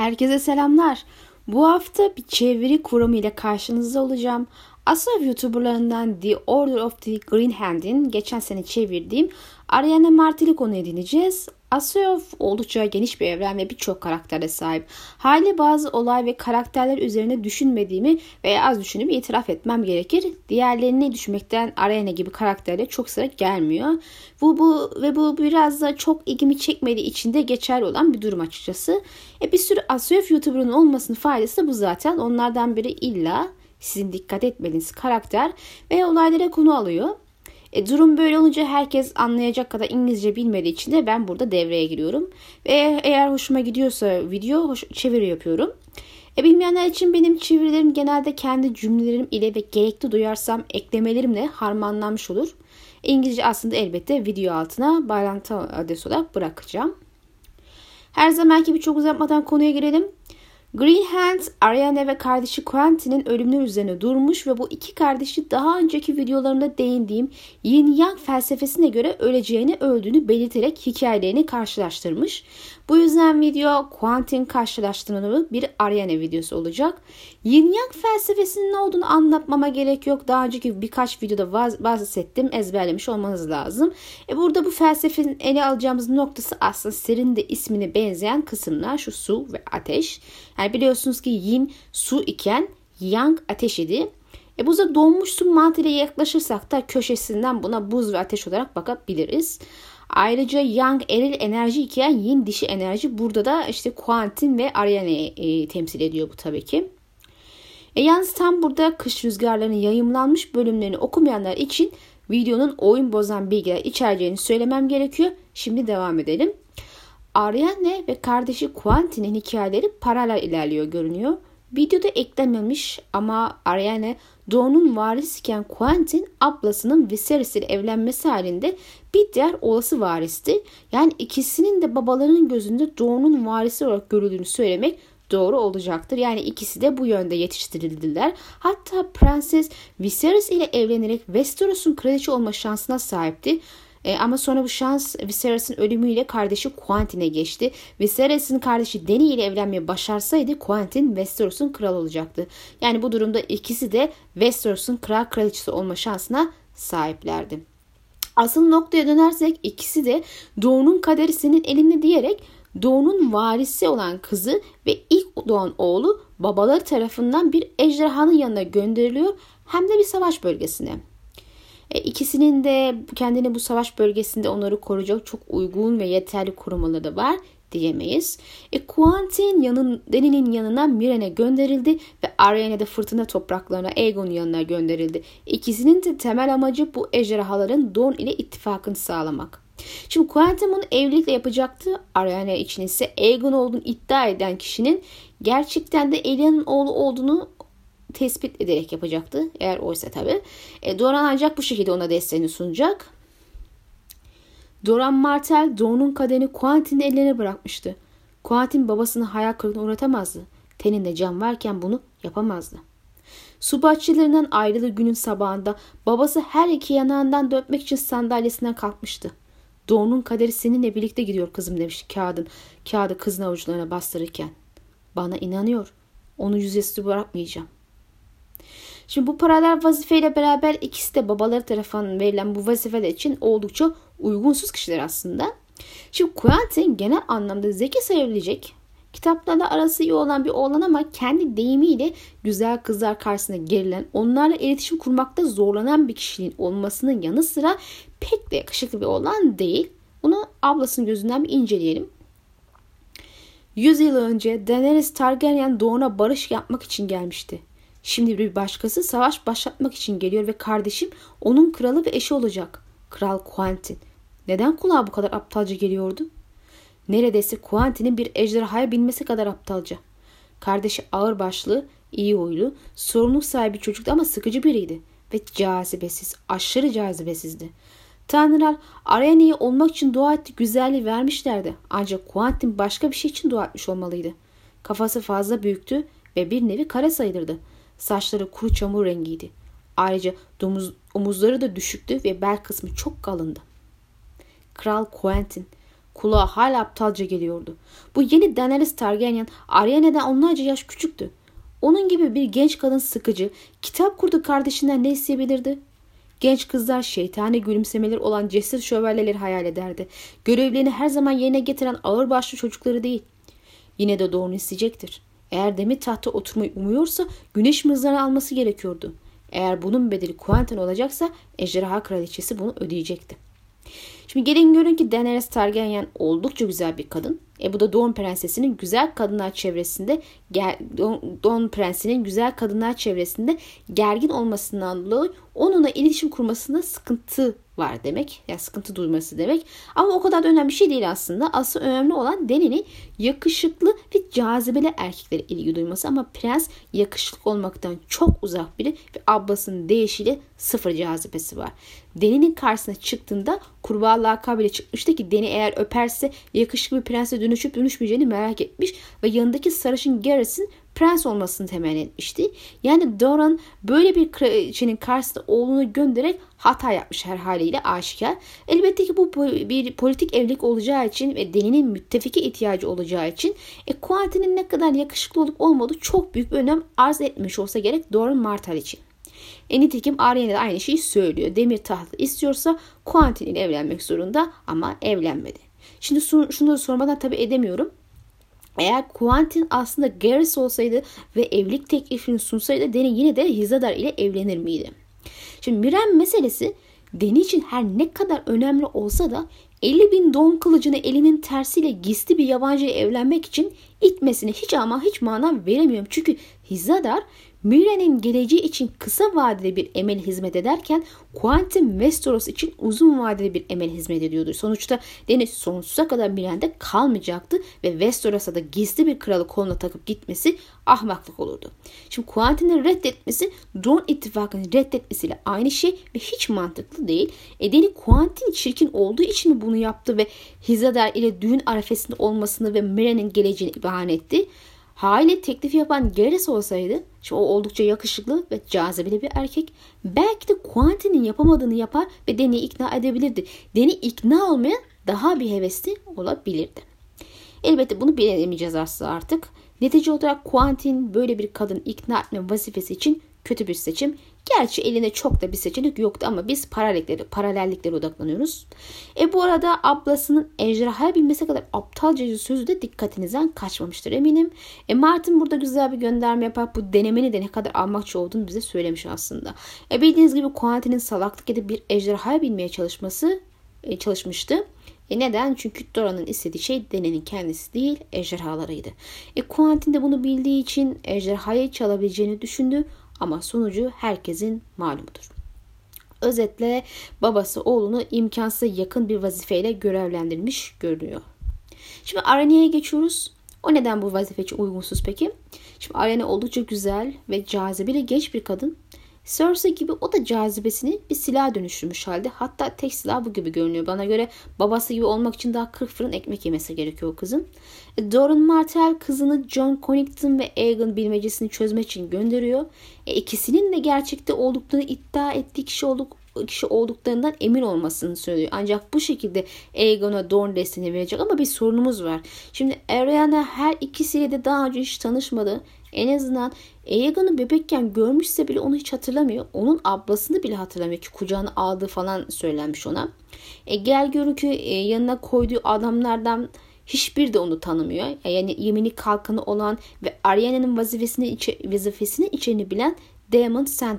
Herkese selamlar. Bu hafta bir çeviri kuramı ile karşınızda olacağım. Asıl YouTuberlarından The Order of the Green Hand'in geçen sene çevirdiğim Ariana Martel'i konu edineceğiz. Asyov oldukça geniş bir evren ve birçok karaktere sahip. Hali bazı olay ve karakterler üzerine düşünmediğimi veya az düşünüp itiraf etmem gerekir. Diğerlerini düşünmekten Arena gibi karakterler çok sıra gelmiyor. Bu, bu ve bu biraz da çok ilgimi çekmediği için de geçerli olan bir durum açıkçası. E bir sürü Asyov YouTuber'ın olmasının faydası da bu zaten. Onlardan biri illa sizin dikkat etmeniz karakter ve olaylara konu alıyor. E, durum böyle olunca herkes anlayacak kadar İngilizce bilmediği için de ben burada devreye giriyorum. Ve eğer hoşuma gidiyorsa video hoş, çeviri yapıyorum. E, bilmeyenler için benim çevirilerim genelde kendi cümlelerim ile ve gerekli duyarsam eklemelerimle harmanlanmış olur. İngilizce aslında elbette video altına bağlantı adresi olarak bırakacağım. Her zamanki bir çok uzatmadan konuya girelim. Greenhand, Ariana ve kardeşi Quentin'in ölümleri üzerine durmuş ve bu iki kardeşi daha önceki videolarımda değindiğim Yin Yang felsefesine göre öleceğini öldüğünü belirterek hikayelerini karşılaştırmış. Bu yüzden video Quentin karşılaştırmalı bir Ariana videosu olacak. Yin Yang felsefesinin ne olduğunu anlatmama gerek yok. Daha önceki birkaç videoda bahsettim. Ezberlemiş olmanız lazım. E burada bu felsefenin ele alacağımız noktası aslında serinin de ismine benzeyen kısımlar şu su ve ateş. Yani biliyorsunuz ki yin su iken yang ateş idi. E buza donmuş su mantığıyla yaklaşırsak da köşesinden buna buz ve ateş olarak bakabiliriz. Ayrıca yang eril enerji iken yin dişi enerji. Burada da işte kuantin ve Ariane'yi e, temsil ediyor bu tabii ki. E yalnız tam burada kış rüzgarlarının yayımlanmış bölümlerini okumayanlar için videonun oyun bozan bilgiler içereceğini söylemem gerekiyor. Şimdi devam edelim. Ariane ve kardeşi Quentin'in hikayeleri paralel ilerliyor görünüyor. Videoda eklenmemiş ama Ariane Doğu'nun varisken Quentin ablasının Viserys ile evlenmesi halinde bir diğer olası varisti. Yani ikisinin de babalarının gözünde Doğu'nun varisi olarak görüldüğünü söylemek doğru olacaktır. Yani ikisi de bu yönde yetiştirildiler. Hatta Prenses Viserys ile evlenerek Westeros'un kraliçe olma şansına sahipti. E, ama sonra bu şans Viserys'in ölümüyle kardeşi Quentin'e geçti. Viserys'in kardeşi Dany ile evlenmeyi başarsaydı Quentin Westeros'un kral olacaktı. Yani bu durumda ikisi de Westeros'un kral kraliçesi olma şansına sahiplerdi. Asıl noktaya dönersek ikisi de Doğu'nun kaderi senin elinde diyerek Doğu'nun varisi olan kızı ve ilk doğan oğlu babaları tarafından bir ejderhanın yanına gönderiliyor hem de bir savaş bölgesine. E, ikisinin de kendini bu savaş bölgesinde onları koruyacak çok uygun ve yeterli korumaları da var diyemeyiz. E, Quentin yanın, Deni'nin yanına Miren'e gönderildi ve Ariane de fırtına topraklarına Aegon'un yanına gönderildi. İkisinin de temel amacı bu ejderhaların Dorne ile ittifakını sağlamak. Şimdi Quentin bunu evlilikle yapacaktı. Ariana için ise Aegon olduğunu iddia eden kişinin gerçekten de Elia'nın oğlu olduğunu tespit ederek yapacaktı. Eğer oysa tabi. E, Doran ancak bu şekilde ona desteğini sunacak. Doran Martel Doğu'nun kaderini Quentin'in ellerine bırakmıştı. Quentin babasını hayal kırıklığına uğratamazdı. Teninde can varken bunu yapamazdı. Su bahçelerinden ayrıldığı günün sabahında babası her iki yanağından döpmek için sandalyesinden kalkmıştı. Doğu'nun kaderi seninle birlikte gidiyor kızım demiş kağıdın, kağıdı kızın avuçlarına bastırırken. Bana inanıyor. Onu yüzüstü bırakmayacağım. Şimdi bu paralel vazifeyle beraber ikisi de babaları tarafından verilen bu vazifeler için oldukça uygunsuz kişiler aslında. Şimdi Quentin genel anlamda zeki sayılabilecek, kitaplarla arası iyi olan bir oğlan ama kendi deyimiyle güzel kızlar karşısında gerilen, onlarla iletişim kurmakta zorlanan bir kişiliğin olmasının yanı sıra pek de yakışıklı bir oğlan değil. Bunu ablasının gözünden bir inceleyelim. 100 yıl önce Daenerys Targaryen doğuna barış yapmak için gelmişti. Şimdi bir başkası savaş başlatmak için geliyor ve kardeşim onun kralı ve eşi olacak. Kral Quentin. Neden kulağa bu kadar aptalca geliyordu? Neredeyse Quentin'in bir ejderhaya binmesi kadar aptalca. Kardeşi ağırbaşlı, iyi huylu, sorumluluk sahibi çocuktu ama sıkıcı biriydi ve cazibesiz, aşırı cazibesizdi. Tanrılar Arena'yı olmak için dua etti, güzelliği vermişlerdi. Ancak Quentin başka bir şey için dua etmiş olmalıydı. Kafası fazla büyüktü ve bir nevi kare sayılırdı. Saçları kuru çamur rengiydi. Ayrıca domuz, omuzları da düşüktü ve bel kısmı çok kalındı. Kral Quentin kulağa hala aptalca geliyordu. Bu yeni Daenerys Targaryen Arya'neden onlarca yaş küçüktü. Onun gibi bir genç kadın sıkıcı, kitap kurdu kardeşinden ne isteyebilirdi? Genç kızlar şeytani gülümsemeler olan cesur şövalyeleri hayal ederdi. Görevlerini her zaman yerine getiren ağırbaşlı çocukları değil. Yine de doğru isteyecektir. Eğer demir tahta oturmayı umuyorsa güneş mızrağını alması gerekiyordu. Eğer bunun bedeli Quentin olacaksa ejderha kraliçesi bunu ödeyecekti. Şimdi gelin görün ki Daenerys Targaryen oldukça güzel bir kadın. E bu da Don Prensesi'nin güzel kadınlar çevresinde Don, Prensi'nin güzel kadınlar çevresinde gergin olmasından dolayı onunla iletişim kurmasında sıkıntı var demek. Yani sıkıntı duyması demek. Ama o kadar da önemli bir şey değil aslında. Asıl önemli olan Deni'nin yakışıklı ve cazibeli erkeklere ilgi duyması. Ama prens yakışıklı olmaktan çok uzak biri ve abbasının değişiyle sıfır cazibesi var. Deni'nin karşısına çıktığında kurbağa lakabıyla çıkmıştı ki Deni eğer öperse yakışıklı bir prense dönüşüp dönüşmeyeceğini merak etmiş ve yanındaki sarışın Garrus'ın prens olmasını temenni etmişti. Yani Doran böyle bir kraliçenin karşısında oğlunu göndererek hata yapmış her haliyle aşikar. Elbette ki bu bir politik evlilik olacağı için ve Deni'nin müttefiki ihtiyacı olacağı için e, Quentin'in ne kadar yakışıklı olup olmadığı çok büyük bir önem arz etmiş olsa gerek Doran Martell için. E nitekim Ariane de aynı şeyi söylüyor. Demir tahtı istiyorsa Quentin ile evlenmek zorunda ama evlenmedi. Şimdi şunu da sormadan tabii edemiyorum. Eğer Quentin aslında Garrus olsaydı ve evlilik teklifini sunsaydı Dany yine de Hizadar ile evlenir miydi? Şimdi Miren meselesi Dany için her ne kadar önemli olsa da 50 bin don kılıcını elinin tersiyle gizli bir yabancıya evlenmek için itmesine hiç ama hiç mana veremiyorum. Çünkü Hizadar Mire'nin geleceği için kısa vadeli bir emel hizmet ederken Quentin Westeros için uzun vadeli bir emel hizmet ediyordu. Sonuçta Deniz sonsuza kadar Miren'de kalmayacaktı ve Westeros'a da gizli bir kralı koluna takıp gitmesi ahmaklık olurdu. Şimdi Quentin'in reddetmesi Don ittifakını reddetmesiyle aynı şey ve hiç mantıklı değil. E Deni Quentin çirkin olduğu için mi bunu yaptı ve Hizadar ile düğün arefesinde olmasını ve Mire'nin geleceğini bahane etti? Haliyle teklifi yapan Gareth olsaydı, o oldukça yakışıklı ve cazibeli bir erkek, belki de Quentin'in yapamadığını yapar ve Deni'yi ikna edebilirdi. Deni ikna olmaya daha bir hevesli olabilirdi. Elbette bunu bilemeyeceğiz aslında artık. Netice olarak Quentin böyle bir kadın ikna etme vazifesi için kötü bir seçim. Gerçi elinde çok da bir seçenek yoktu ama biz paralelliklere, paralelliklere odaklanıyoruz. E bu arada ablasının ejderhaya bilmesi kadar aptalca sözü de dikkatinizden kaçmamıştır eminim. E Martin burada güzel bir gönderme yapar. Bu denemeni de ne kadar almakçı olduğunu bize söylemiş aslında. E bildiğiniz gibi Quentin'in salaklık edip bir ejderhaya bilmeye çalışması e, çalışmıştı. E neden? Çünkü Dora'nın istediği şey denenin kendisi değil ejderhalarıydı. E Quentin de bunu bildiği için ejderhayı çalabileceğini düşündü ama sonucu herkesin malumudur. Özetle babası oğlunu imkansız yakın bir vazifeyle görevlendirmiş görünüyor. Şimdi Arene'ye geçiyoruz. O neden bu vazife için uygunsuz peki? Şimdi Arene oldukça güzel ve cazibeli genç bir kadın. Cersei gibi o da cazibesini bir silah dönüştürmüş halde. Hatta tek silah bu gibi görünüyor. Bana göre babası gibi olmak için daha 40 fırın ekmek yemesi gerekiyor kızın. Doran Martell kızını John Connington ve Aegon bilmecesini çözmek için gönderiyor. E, ikisinin de gerçekte olduklarını iddia ettiği kişi olduk, kişi olduklarından emin olmasını söylüyor. Ancak bu şekilde Aegon'a Dorn desteğini verecek ama bir sorunumuz var. Şimdi Ariana her ikisiyle de daha önce hiç tanışmadı. En azından Aegon'u bebekken görmüşse bile onu hiç hatırlamıyor. Onun ablasını bile hatırlamıyor ki kucağına aldığı falan söylenmiş ona. E, gel görün ki e, yanına koyduğu adamlardan hiçbir de onu tanımıyor. Yani yemini kalkanı olan ve Arya'nın vazifesini, içe, vazifesini içerini bilen Damon Sand.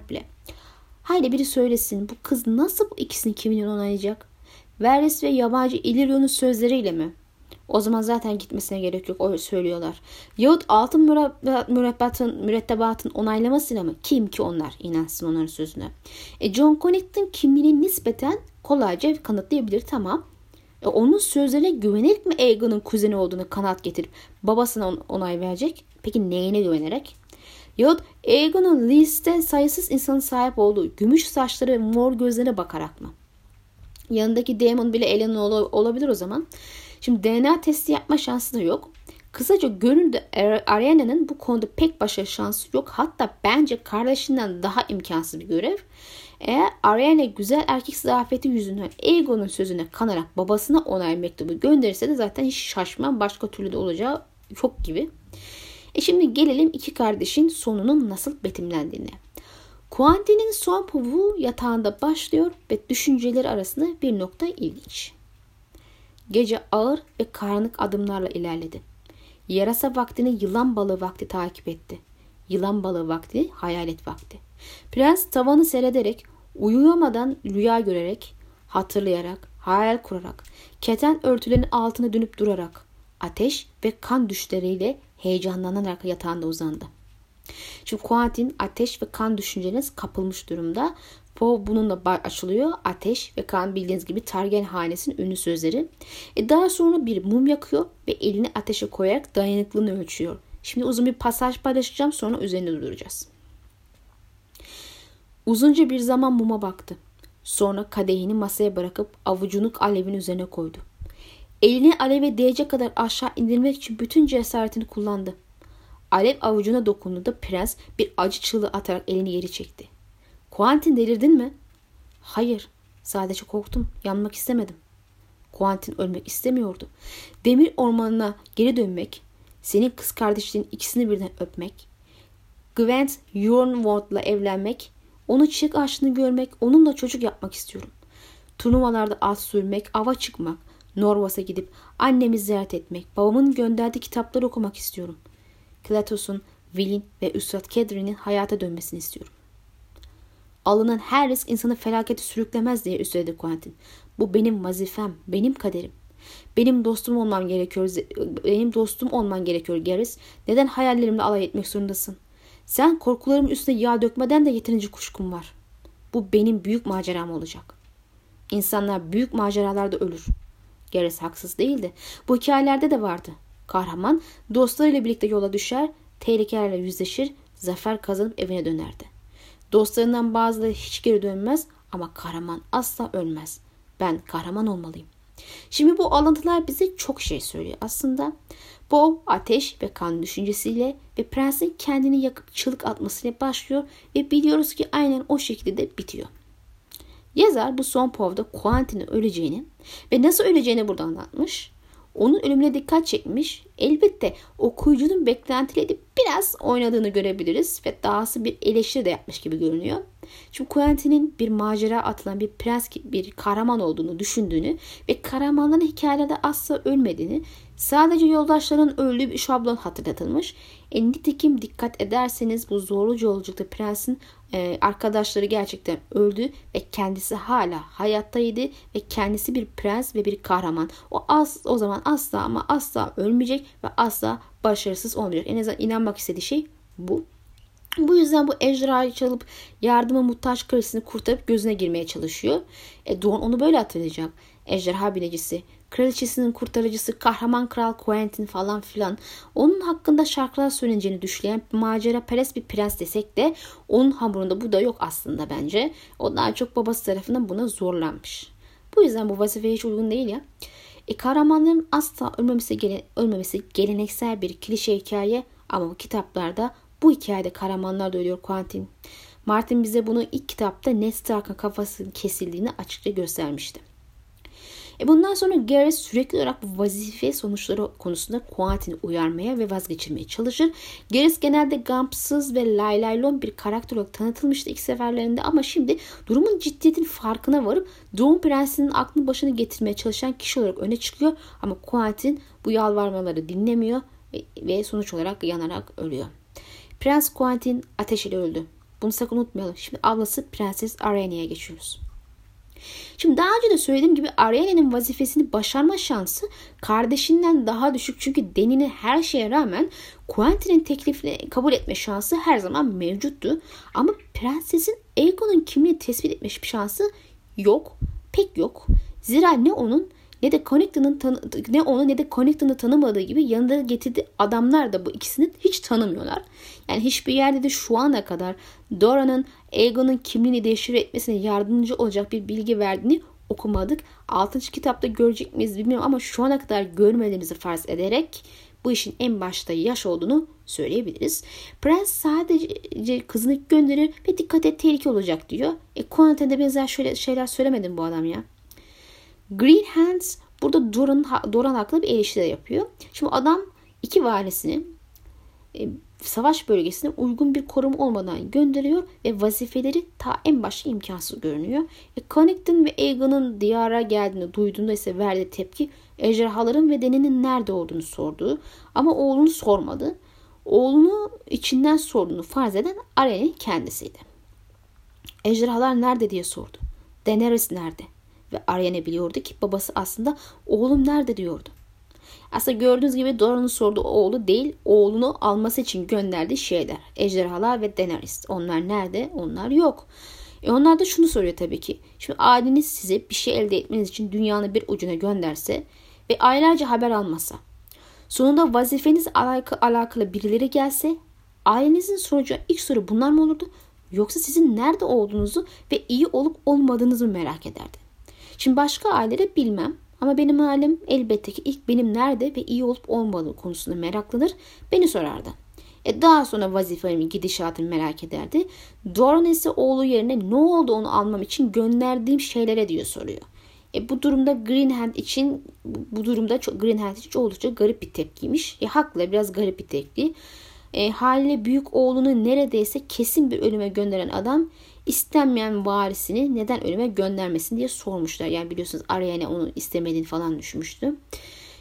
Haydi biri söylesin bu kız nasıl bu ikisini kimin onaylayacak? Varys ve yabancı Illyrion'un sözleriyle mi? O zaman zaten gitmesine gerek yok. Öyle söylüyorlar. Yahut altın mürettebatın, mürettebatın onaylamasıyla mı? Kim ki onlar inansın onların sözüne. E John Connington kimliğini nispeten kolayca kanıtlayabilir tamam. E onun sözlerine güvenerek mi Aegon'un kuzeni olduğunu kanat getirip babasına onay verecek? Peki neyine güvenerek? Yahut Aegon'un liste sayısız insanın sahip olduğu gümüş saçları ve mor gözlerine bakarak mı? Yanındaki Daemon bile Elena olabilir o zaman. Şimdi DNA testi yapma şansı da yok. Kısaca göründü Ariana'nın bu konuda pek başarı şansı yok. Hatta bence kardeşinden daha imkansız bir görev. Eğer Ariane güzel erkek zafiyeti yüzünden Aegon'un sözüne kanarak babasına onay mektubu gönderirse de zaten hiç şaşmam başka türlü de olacağı çok gibi. E şimdi gelelim iki kardeşin sonunun nasıl betimlendiğine. Quentin'in son pubu yatağında başlıyor ve düşünceleri arasında bir nokta ilginç. Gece ağır ve karanlık adımlarla ilerledi. Yarasa vaktini yılan balığı vakti takip etti. Yılan balığı vakti hayalet vakti. Prens tavanı seyrederek, uyuyamadan rüya görerek, hatırlayarak, hayal kurarak, keten örtülerin altına dönüp durarak, ateş ve kan düşleriyle heyecanlanarak yatağında uzandı. Şimdi Quentin ateş ve kan düşünceleriniz kapılmış durumda. Poe bununla açılıyor. Ateş ve kan bildiğiniz gibi Targaryen hanesinin ünlü sözleri. E daha sonra bir mum yakıyor ve elini ateşe koyarak dayanıklılığını ölçüyor. Şimdi uzun bir pasaj paylaşacağım sonra üzerinde duracağız. Uzunca bir zaman muma baktı. Sonra kadehini masaya bırakıp avucunu alevin üzerine koydu. Elini aleve değecek kadar aşağı indirmek için bütün cesaretini kullandı. Alev avucuna dokunduğunda prens bir acı çığlığı atarak elini geri çekti. Quentin delirdin mi? Hayır. Sadece korktum. Yanmak istemedim. Quentin ölmek istemiyordu. Demir ormanına geri dönmek, senin kız kardeşlerin ikisini birden öpmek, Gwent Yornwold'la evlenmek, onu çiçek ağaçını görmek, onunla çocuk yapmak istiyorum. Turnuvalarda at sürmek, ava çıkmak, Norvas'a gidip annemi ziyaret etmek, babamın gönderdiği kitapları okumak istiyorum. Klatos'un, Will'in ve Üstad Kedri'nin hayata dönmesini istiyorum. Alınan her risk insanı felakete sürüklemez diye üstledi Quentin. Bu benim vazifem, benim kaderim. Benim dostum olmam gerekiyor. Benim dostum olman gerekiyor Geris. Neden hayallerimle alay etmek zorundasın? Sen korkularımın üstüne yağ dökmeden de yeterince kuşkum var. Bu benim büyük maceram olacak. İnsanlar büyük maceralarda ölür. Geris haksız değildi. Bu hikayelerde de vardı. Kahraman dostlarıyla birlikte yola düşer, tehlikelerle yüzleşir, zafer kazanıp evine dönerdi. Dostlarından bazıları hiç geri dönmez ama kahraman asla ölmez. Ben kahraman olmalıyım. Şimdi bu alıntılar bize çok şey söylüyor. Aslında bu ateş ve kan düşüncesiyle ve prensin kendini yakıp çığlık atmasıyla başlıyor ve biliyoruz ki aynen o şekilde de bitiyor. Yazar bu son povda Quentin'in öleceğini ve nasıl öleceğini burada anlatmış. Onun ölümüne dikkat çekmiş. Elbette okuyucunun beklentileri biraz oynadığını görebiliriz ve dahası bir eleştiri de yapmış gibi görünüyor. Çünkü Quentin'in bir macera atılan bir prens bir kahraman olduğunu düşündüğünü ve kahramanların hikayelerde asla ölmediğini sadece yoldaşların öldüğü bir şablon hatırlatılmış. E, nitekim dikkat ederseniz bu zorlu yolculukta prensin e, arkadaşları gerçekten öldü ve kendisi hala hayattaydı ve kendisi bir prens ve bir kahraman. O az o zaman asla ama asla ölmeyecek ve asla başarısız olmayacak. En azından inanmak istediği şey bu. Bu yüzden bu ejderhayı çalıp yardıma muhtaç karısını kurtarıp gözüne girmeye çalışıyor. E Dawn onu böyle hatırlayacak. Ejderha bilecisi, kraliçesinin kurtarıcısı, kahraman kral Quentin falan filan. Onun hakkında şarkılar söyleneceğini düşleyen macera perest bir prens desek de onun hamurunda bu da yok aslında bence. O daha çok babası tarafından buna zorlanmış. Bu yüzden bu vazifeye hiç uygun değil ya. E, kahramanların asla ölmemesi, gele, ölmemesi geleneksel bir klişe hikaye ama bu kitaplarda bu hikayede kahramanlar da ölüyor Quentin. Martin bize bunu ilk kitapta Ned Stark'ın kafasının kesildiğini açıkça göstermişti. E bundan sonra Gareth sürekli olarak bu vazife sonuçları konusunda Quentin'i uyarmaya ve vazgeçirmeye çalışır. Gareth genelde gamsız ve laylaylon bir karakter olarak tanıtılmıştı ilk seferlerinde ama şimdi durumun ciddiyetin farkına varıp Doğum Prensi'nin aklını başına getirmeye çalışan kişi olarak öne çıkıyor ama Quentin bu yalvarmaları dinlemiyor ve sonuç olarak yanarak ölüyor. Prens Quentin ateş ile öldü. Bunu sakın unutmayalım. Şimdi ablası Prenses Arena'ya geçiyoruz. Şimdi daha önce de söylediğim gibi Ariane'nin vazifesini başarma şansı kardeşinden daha düşük. Çünkü Deni'nin her şeye rağmen Quentin'in teklifini kabul etme şansı her zaman mevcuttu. Ama prensesin Aegon'un kimliğini tespit etme şansı yok. Pek yok. Zira ne onun ne de Connington'ın ne onu ne de Connington'ı tanımadığı gibi yanında getirdiği adamlar da bu ikisini hiç tanımıyorlar. Yani hiçbir yerde de şu ana kadar Dora'nın Aegon'un kimliğini değiştir etmesine yardımcı olacak bir bilgi verdiğini okumadık. 6. kitapta görecek miyiz bilmiyorum ama şu ana kadar görmediğimizi farz ederek bu işin en başta yaş olduğunu söyleyebiliriz. Prens sadece kızını gönderir ve dikkat et tehlike olacak diyor. E Conan'da benzer şöyle şeyler söylemedim bu adam ya. Green Hands burada Doran, Doran haklı bir eleştiri yapıyor. Şimdi adam iki varisini e, savaş bölgesine uygun bir koruma olmadan gönderiyor ve vazifeleri ta en başta imkansız görünüyor. E, Connington ve Aegon'un diyara geldiğini duyduğunda ise verdiği tepki ejderhaların ve denenin nerede olduğunu sordu. Ama oğlunu sormadı. Oğlunu içinden sorduğunu farz eden Aryen'in kendisiydi. Ejderhalar nerede diye sordu. Daenerys nerede? Ve Aryen'e biliyordu ki babası aslında oğlum nerede diyordu. Aslında gördüğünüz gibi Doran'ın sorduğu oğlu değil, oğlunu alması için gönderdiği şeyler. Ejderhalar ve Daenerys. Onlar nerede? Onlar yok. E onlar da şunu soruyor tabii ki. Şimdi aileniz size bir şey elde etmeniz için dünyanın bir ucuna gönderse ve aylarca haber almasa. Sonunda vazifeniz alakalı, alakalı birileri gelse ailenizin soracağı ilk soru bunlar mı olurdu? Yoksa sizin nerede olduğunuzu ve iyi olup olmadığınızı merak ederdi. Şimdi başka aileleri bilmem ama benim halim elbette ki ilk benim nerede ve iyi olup olmadığı konusunda meraklanır, beni sorardı. E daha sonra vazifemin gidişatını merak ederdi. Doran ise oğlu yerine ne oldu onu almam için gönderdiğim şeylere diyor soruyor. E bu durumda Greenhand için bu durumda çok Greenhand için oldukça garip bir tepkiymiş. E haklı biraz garip bir tepki. E, haliyle büyük oğlunu neredeyse kesin bir ölüme gönderen adam istenmeyen varisini neden ölüme göndermesin diye sormuşlar. Yani biliyorsunuz Ariane onu istemediğini falan düşmüştü.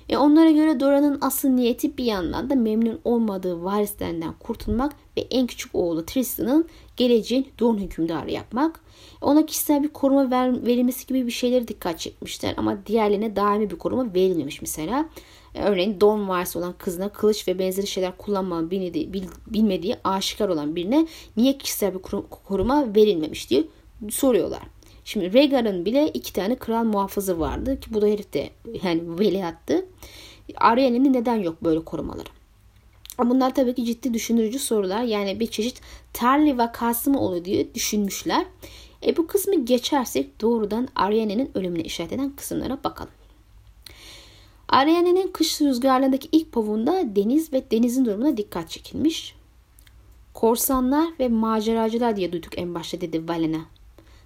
E onlara göre Dora'nın asıl niyeti bir yandan da memnun olmadığı varislerinden kurtulmak ve en küçük oğlu Tristan'ın geleceğin Dorn hükümdarı yapmak. Ona kişisel bir koruma ver, verilmesi gibi bir şeyleri dikkat çekmişler ama diğerlerine daimi bir koruma verilmemiş mesela. E, örneğin Don varisi olan kızına kılıç ve benzeri şeyler kullanmanı bilmediği, aşikar olan birine niye kişisel bir koruma verilmemiş diye soruyorlar. Şimdi Rhaegar'ın bile iki tane kral muhafızı vardı ki bu da herif de yani veliahtı. Ariel'in neden yok böyle korumaları? Bunlar tabii ki ciddi düşündürücü sorular. Yani bir çeşit Tarly vakası mı oluyor diye düşünmüşler. E bu kısmı geçersek doğrudan Ariane'nin ölümüne işaret eden kısımlara bakalım. Ariane'nin kış rüzgarlarındaki ilk pavuğunda deniz ve denizin durumuna dikkat çekilmiş. Korsanlar ve maceracılar diye duyduk en başta dedi Valena.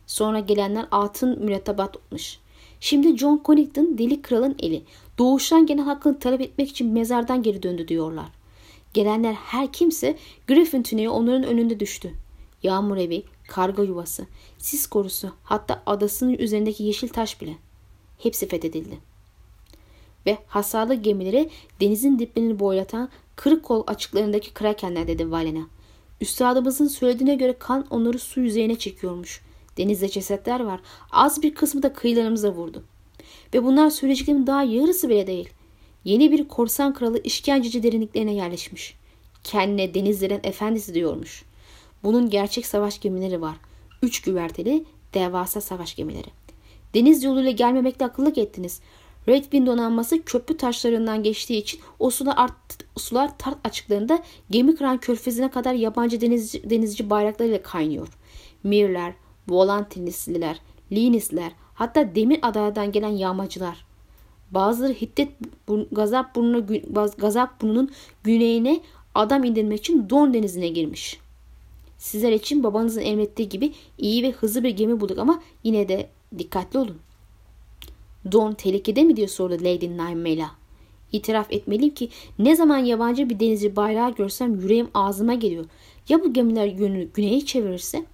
Sonra gelenler altın mürettebat olmuş. Şimdi John Connington deli kralın eli. Doğuştan gene hakkını talep etmek için mezardan geri döndü diyorlar. Gelenler her kimse Griffin tüneyi onların önünde düştü. Yağmur evi, karga yuvası, sis korusu hatta adasının üzerindeki yeşil taş bile. Hepsi fethedildi. Ve hasarlı gemileri denizin diplerini boylatan kırık kol açıklarındaki krakenler dedi Valena. Üstadımızın söylediğine göre kan onları su yüzeyine çekiyormuş. Denizde cesetler var. Az bir kısmı da kıyılarımıza vurdu. Ve bunlar söyleyeceklerimin daha yarısı bile değil. Yeni bir korsan kralı işkenceci derinliklerine yerleşmiş. Kendine denizlerin efendisi diyormuş. Bunun gerçek savaş gemileri var. Üç güverteli devasa savaş gemileri. Deniz yoluyla gelmemekte akıllık ettiniz. Red Wind donanması köprü taşlarından geçtiği için o sular, art, sular tart açıklarında gemi kıran körfezine kadar yabancı denizci, denizci bayraklarıyla kaynıyor. Mirler, Volantinisliler, Linisler, hatta demir adalardan gelen yağmacılar. Bazıları Hittit Gazap, burnuna, Gazap burnunun güneyine adam indirmek için Don denizine girmiş. Sizler için babanızın emrettiği gibi iyi ve hızlı bir gemi bulduk ama yine de dikkatli olun. Don tehlikede mi diye sordu Lady Naimela. İtiraf etmeliyim ki ne zaman yabancı bir denizci bayrağı görsem yüreğim ağzıma geliyor. Ya bu gemiler yönünü güneye çevirirse?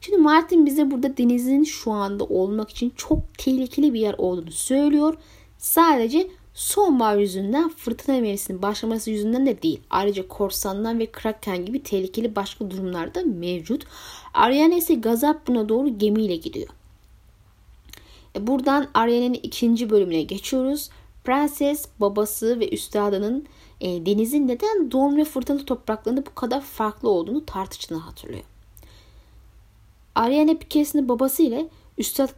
Şimdi Martin bize burada denizin şu anda olmak için çok tehlikeli bir yer olduğunu söylüyor. Sadece sonbahar yüzünden fırtına mevsiminin başlaması yüzünden de değil. Ayrıca korsandan ve kraken gibi tehlikeli başka durumlar da mevcut. Ariana ise Gazap buna doğru gemiyle gidiyor. Buradan Ariana'nın ikinci bölümüne geçiyoruz. Prenses, babası ve üstadının e, denizin neden doğum ve fırtınalı topraklarında bu kadar farklı olduğunu tartıştığını hatırlıyor. Ariane Pikes'in babası ile Üstad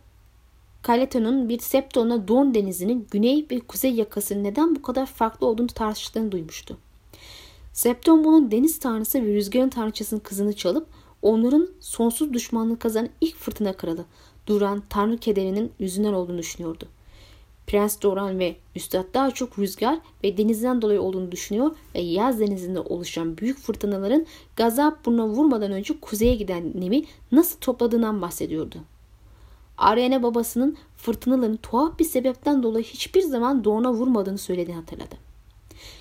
Kaleto'nun bir Septon'la Don denizinin güney ve kuzey yakasının neden bu kadar farklı olduğunu tartıştığını duymuştu. Septon bunun deniz tanrısı ve rüzgarın tanrıçasının kızını çalıp onların sonsuz düşmanlığı kazanan ilk fırtına kralı Duran tanrı kederinin yüzünden olduğunu düşünüyordu. Prens Doran ve Üstad daha çok rüzgar ve denizden dolayı olduğunu düşünüyor ve yaz denizinde oluşan büyük fırtınaların gazap burnuna vurmadan önce kuzeye giden nemi nasıl topladığından bahsediyordu. Ariane babasının fırtınaların tuhaf bir sebepten dolayı hiçbir zaman Dorn'a vurmadığını söylediğini hatırladı.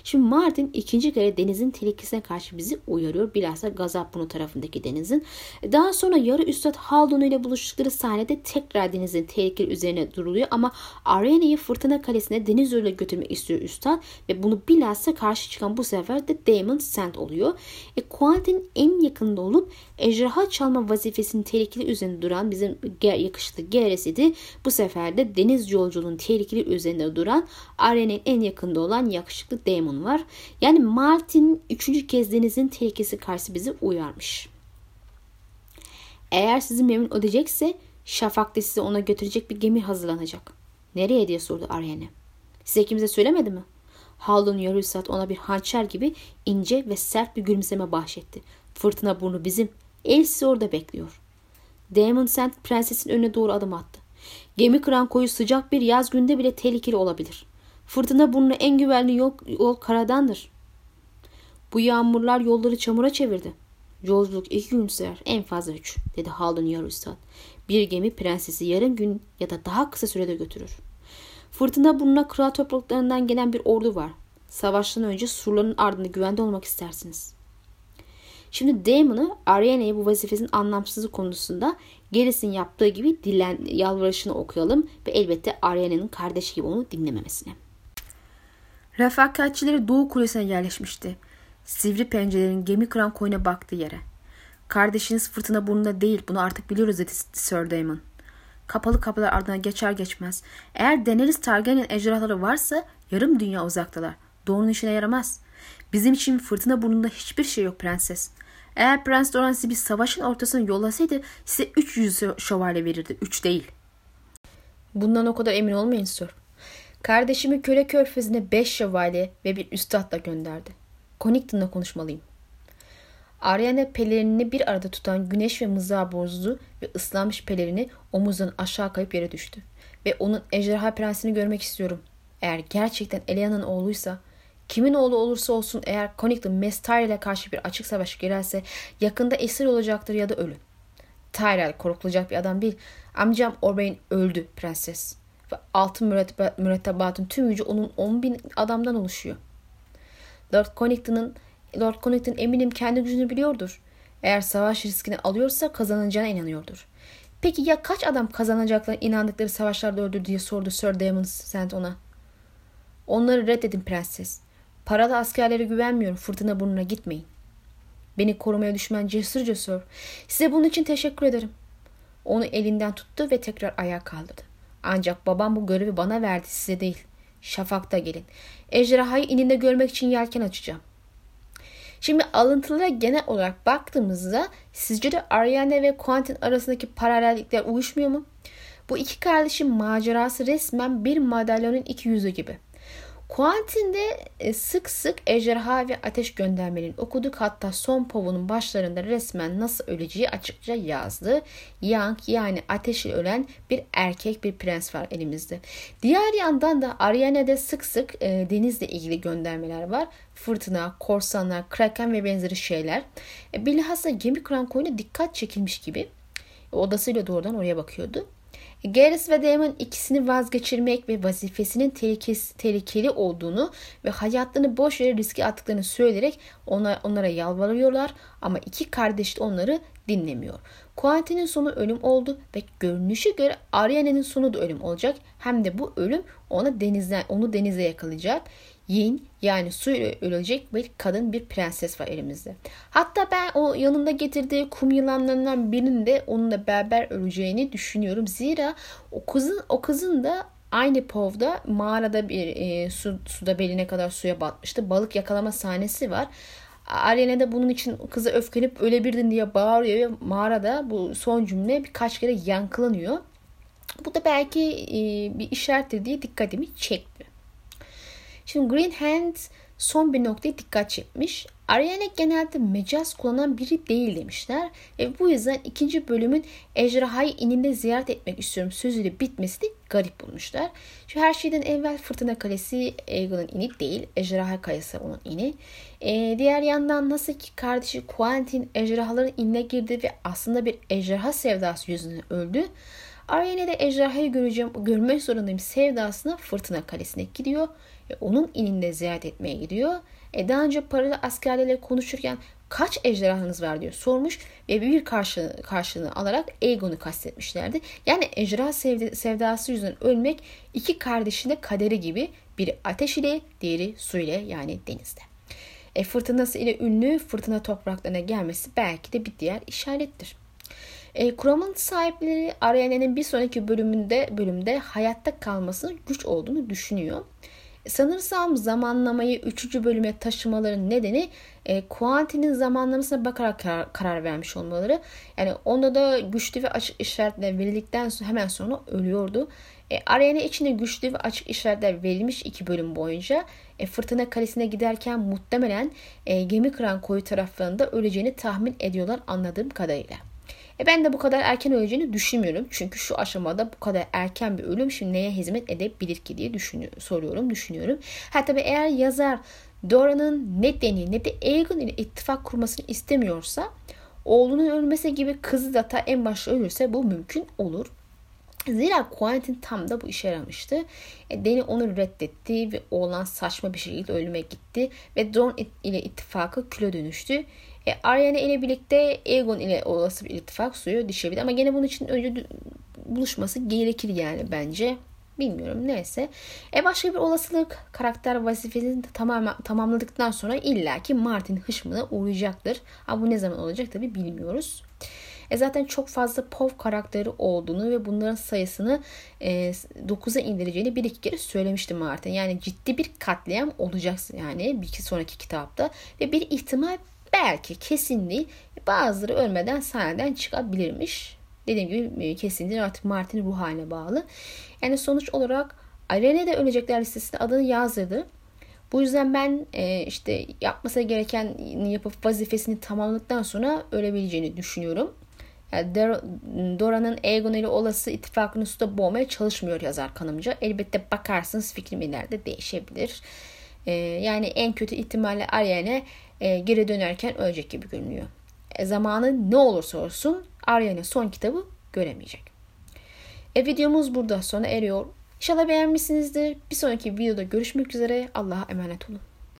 Şimdi Martin ikinci kere denizin tehlikesine karşı bizi uyarıyor. Bilhassa Gazapbunu tarafındaki denizin. Daha sonra yarı üstad Haldun ile buluştukları sahnede tekrar denizin tehlikeli üzerine duruluyor ama Ariane'yi fırtına kalesine deniz yoluyla götürmek istiyor üstad ve bunu bilhassa karşı çıkan bu sefer de Damon Sand oluyor. E, Quentin en yakında olup ejderha çalma vazifesinin tehlikeli üzerinde duran bizim yakışıklı Geresidi bu sefer de deniz yolculuğunun tehlikeli üzerinde duran Ariane'nin en yakında olan yakışıklı Damon var. Yani Martin üçüncü kez denizin tehlikesi karşı bizi uyarmış. Eğer sizi memnun edecekse Şafak'ta sizi ona götürecek bir gemi hazırlanacak. Nereye diye sordu Ariane. Size kimse söylemedi mi? Haldun Yarusat ona bir hançer gibi ince ve sert bir gülümseme bahşetti. Fırtına burnu bizim. El sizi orada bekliyor. Damon Sand prensesin önüne doğru adım attı. Gemi kıran koyu sıcak bir yaz günde bile tehlikeli olabilir. Fırtına burnu en güvenli yol, yol karadandır. Bu yağmurlar yolları çamura çevirdi. Yolculuk iki gün sürer en fazla üç dedi Haldun Yarustat. Bir gemi prensesi yarım gün ya da daha kısa sürede götürür. Fırtına burnuna kral topraklarından gelen bir ordu var. Savaştan önce surların ardında güvende olmak istersiniz. Şimdi Damon'ı Ariane'ye bu vazifesinin anlamsızlığı konusunda Geris'in yaptığı gibi dilen, yalvarışını okuyalım ve elbette Ariane'nin kardeşi gibi onu dinlememesine. Refakatçileri Doğu Kulesi'ne yerleşmişti. Sivri pencerelerin gemi kıran koyuna baktığı yere. Kardeşiniz fırtına burnunda değil bunu artık biliyoruz dedi Sir Damon. Kapalı kapılar ardına geçer geçmez. Eğer Daenerys Targaryen ejderhaları varsa yarım dünya uzaktalar. Doğunun işine yaramaz. Bizim için fırtına burnunda hiçbir şey yok prenses. Eğer Prens Doran sizi bir savaşın ortasına yollasaydı size 300 şövalye verirdi. 3 değil. Bundan o kadar emin olmayın Sir. Kardeşimi köle körfezine 5 şövalye ve bir üstadla gönderdi. Connington'la konuşmalıyım. Ariane pelerinini bir arada tutan güneş ve mızrağı bozdu ve ıslanmış pelerini omuzdan aşağı kayıp yere düştü. Ve onun ejderha prensini görmek istiyorum. Eğer gerçekten Elia'nın oğluysa Kimin oğlu olursa olsun eğer Connington Mess ile karşı bir açık savaş girerse yakında esir olacaktır ya da ölü. Tyrell korkulacak bir adam değil. Amcam Orbain öldü prenses. Ve altın mürettebatın tüm gücü onun 10 bin adamdan oluşuyor. Lord Connington'ın Lord Connington eminim kendi gücünü biliyordur. Eğer savaş riskini alıyorsa kazanacağına inanıyordur. Peki ya kaç adam kazanacaklarına inandıkları savaşlarda öldü diye sordu Sir Damon Sand ona. Onları reddedin prenses. Paralı askerlere güvenmiyorum. Fırtına burnuna gitmeyin. Beni korumaya düşman cesur cesur. Size bunun için teşekkür ederim. Onu elinden tuttu ve tekrar ayağa kaldırdı. Ancak babam bu görevi bana verdi size değil. Şafakta gelin. Ejderhayı ininde görmek için yelken açacağım. Şimdi alıntılara genel olarak baktığımızda sizce de Ariane ve Quentin arasındaki paralellikler uyuşmuyor mu? Bu iki kardeşin macerası resmen bir madalyonun iki yüzü gibi. Quentin'de e, sık sık ejderha ve ateş göndermelerini okuduk. Hatta son povunun başlarında resmen nasıl öleceği açıkça yazdı. Yang yani ateşle ölen bir erkek bir prens var elimizde. Diğer yandan da Ariane'de sık sık e, denizle ilgili göndermeler var. Fırtına, korsanlar, kraken ve benzeri şeyler. E, bilhassa gemi kuran koyuna dikkat çekilmiş gibi. E, odasıyla doğrudan oraya bakıyordu. Garrus ve Damon ikisini vazgeçirmek ve vazifesinin tehlikeli olduğunu ve hayatlarını boş yere riske attıklarını söyleyerek ona, onlara yalvarıyorlar ama iki kardeş de onları dinlemiyor. Quentin'in sonu ölüm oldu ve görünüşe göre Ariane'nin sonu da ölüm olacak. Hem de bu ölüm ona denizden onu denize yakalayacak. Yin yani su ölecek bir kadın bir prenses var elimizde. Hatta ben o yanında getirdiği kum yılanlarından birinin de onunla beraber öleceğini düşünüyorum. Zira o kızın o kızın da aynı povda mağarada bir e, su, suda beline kadar suya batmıştı. Balık yakalama sahnesi var. Ariana da bunun için kıza öfkelenip ölebirdin diye bağırıyor mağarada bu son cümle birkaç kere yankılanıyor. Bu da belki e, bir işarettir diye dikkatimi çekti. Şimdi Green Hand son bir noktaya dikkat çekmiş. Ariane genelde mecaz kullanan biri değil demişler. Ve bu yüzden ikinci bölümün ejderhayı ininde ziyaret etmek istiyorum sözüyle bitmesi de garip bulmuşlar. Şu her şeyden evvel Fırtına Kalesi Aegon'un ini değil. Ejderha Kalesi onun ini. Ee, diğer yandan nasıl ki kardeşi Quentin ejderhaların inine girdi ve aslında bir ejderha sevdası yüzünden öldü. Ariane de ejderhayı göreceğim, görmek zorundayım sevdasına Fırtına Kalesi'ne gidiyor. Ve onun ininde ziyaret etmeye gidiyor. E daha önce paralı askerlerle konuşurken kaç ejderhanız var diyor sormuş ve bir karşı, karşılığını alarak Aegon'u kastetmişlerdi. Yani ejderha sevdası yüzünden ölmek iki kardeşin de kaderi gibi biri ateş ile diğeri su ile yani denizde. E, fırtınası ile ünlü fırtına topraklarına gelmesi belki de bir diğer işarettir. E, kuramın sahipleri Ariane'nin bir sonraki bölümünde bölümde hayatta kalmasının güç olduğunu düşünüyor. Sanırsam zamanlamayı 3. bölüme taşımaların nedeni e, Quentin'in zamanlamasına bakarak karar, karar vermiş olmaları. Yani onda da güçlü ve açık işaretler verildikten sonra hemen sonra ölüyordu. E, Ariana içinde güçlü ve açık işaretler verilmiş iki bölüm boyunca e, Fırtına Kalesi'ne giderken muhtemelen e, gemi kıran koyu taraflarında öleceğini tahmin ediyorlar anladığım kadarıyla. E ben de bu kadar erken öleceğini düşünmüyorum. Çünkü şu aşamada bu kadar erken bir ölüm şimdi neye hizmet edebilir ki diye düşünüyorum, soruyorum, düşünüyorum. Ha tabii eğer yazar Dora'nın ne Dany ne de Aegon ile ittifak kurmasını istemiyorsa oğlunun ölmesi gibi kızı da ta en başta ölürse bu mümkün olur. Zira Quentin tam da bu işe yaramıştı. E, Dany onu reddetti ve oğlan saçma bir şekilde ölüme gitti ve Dorn ile ittifakı küle dönüştü. E, Ariana ile birlikte Aegon ile olası bir ittifak suyu düşebilir. Ama gene bunun için önce buluşması gerekir yani bence. Bilmiyorum neyse. E başka bir olasılık karakter vazifesini tamam, tamamladıktan sonra illaki Martin hışmına uğrayacaktır. Ama bu ne zaman olacak tabi bilmiyoruz. E zaten çok fazla POV karakteri olduğunu ve bunların sayısını e, 9'a indireceğini bir iki kere söylemişti Martin. Yani ciddi bir katliam olacak yani bir sonraki kitapta ve bir ihtimal belki kesin değil bazıları ölmeden sahneden çıkabilirmiş. Dediğim gibi e, kesin değil artık Martin ruh haline bağlı. Yani sonuç olarak Irene de ölecekler listesinde adını yazdırdı. Bu yüzden ben e, işte yapması gereken yapıp vazifesini tamamladıktan sonra ölebileceğini düşünüyorum. Yani Dora'nın Aegon ile olası ittifakını suda boğmaya çalışmıyor yazar kanımca. Elbette bakarsınız fikrim ileride değişebilir. E, yani en kötü ihtimalle Ariane e, geri dönerken ölecek gibi görünüyor. E, zamanı ne olursa olsun Arya'nın son kitabı göremeyecek. E, videomuz burada sona eriyor. İnşallah beğenmişsinizdir. Bir sonraki videoda görüşmek üzere. Allah'a emanet olun.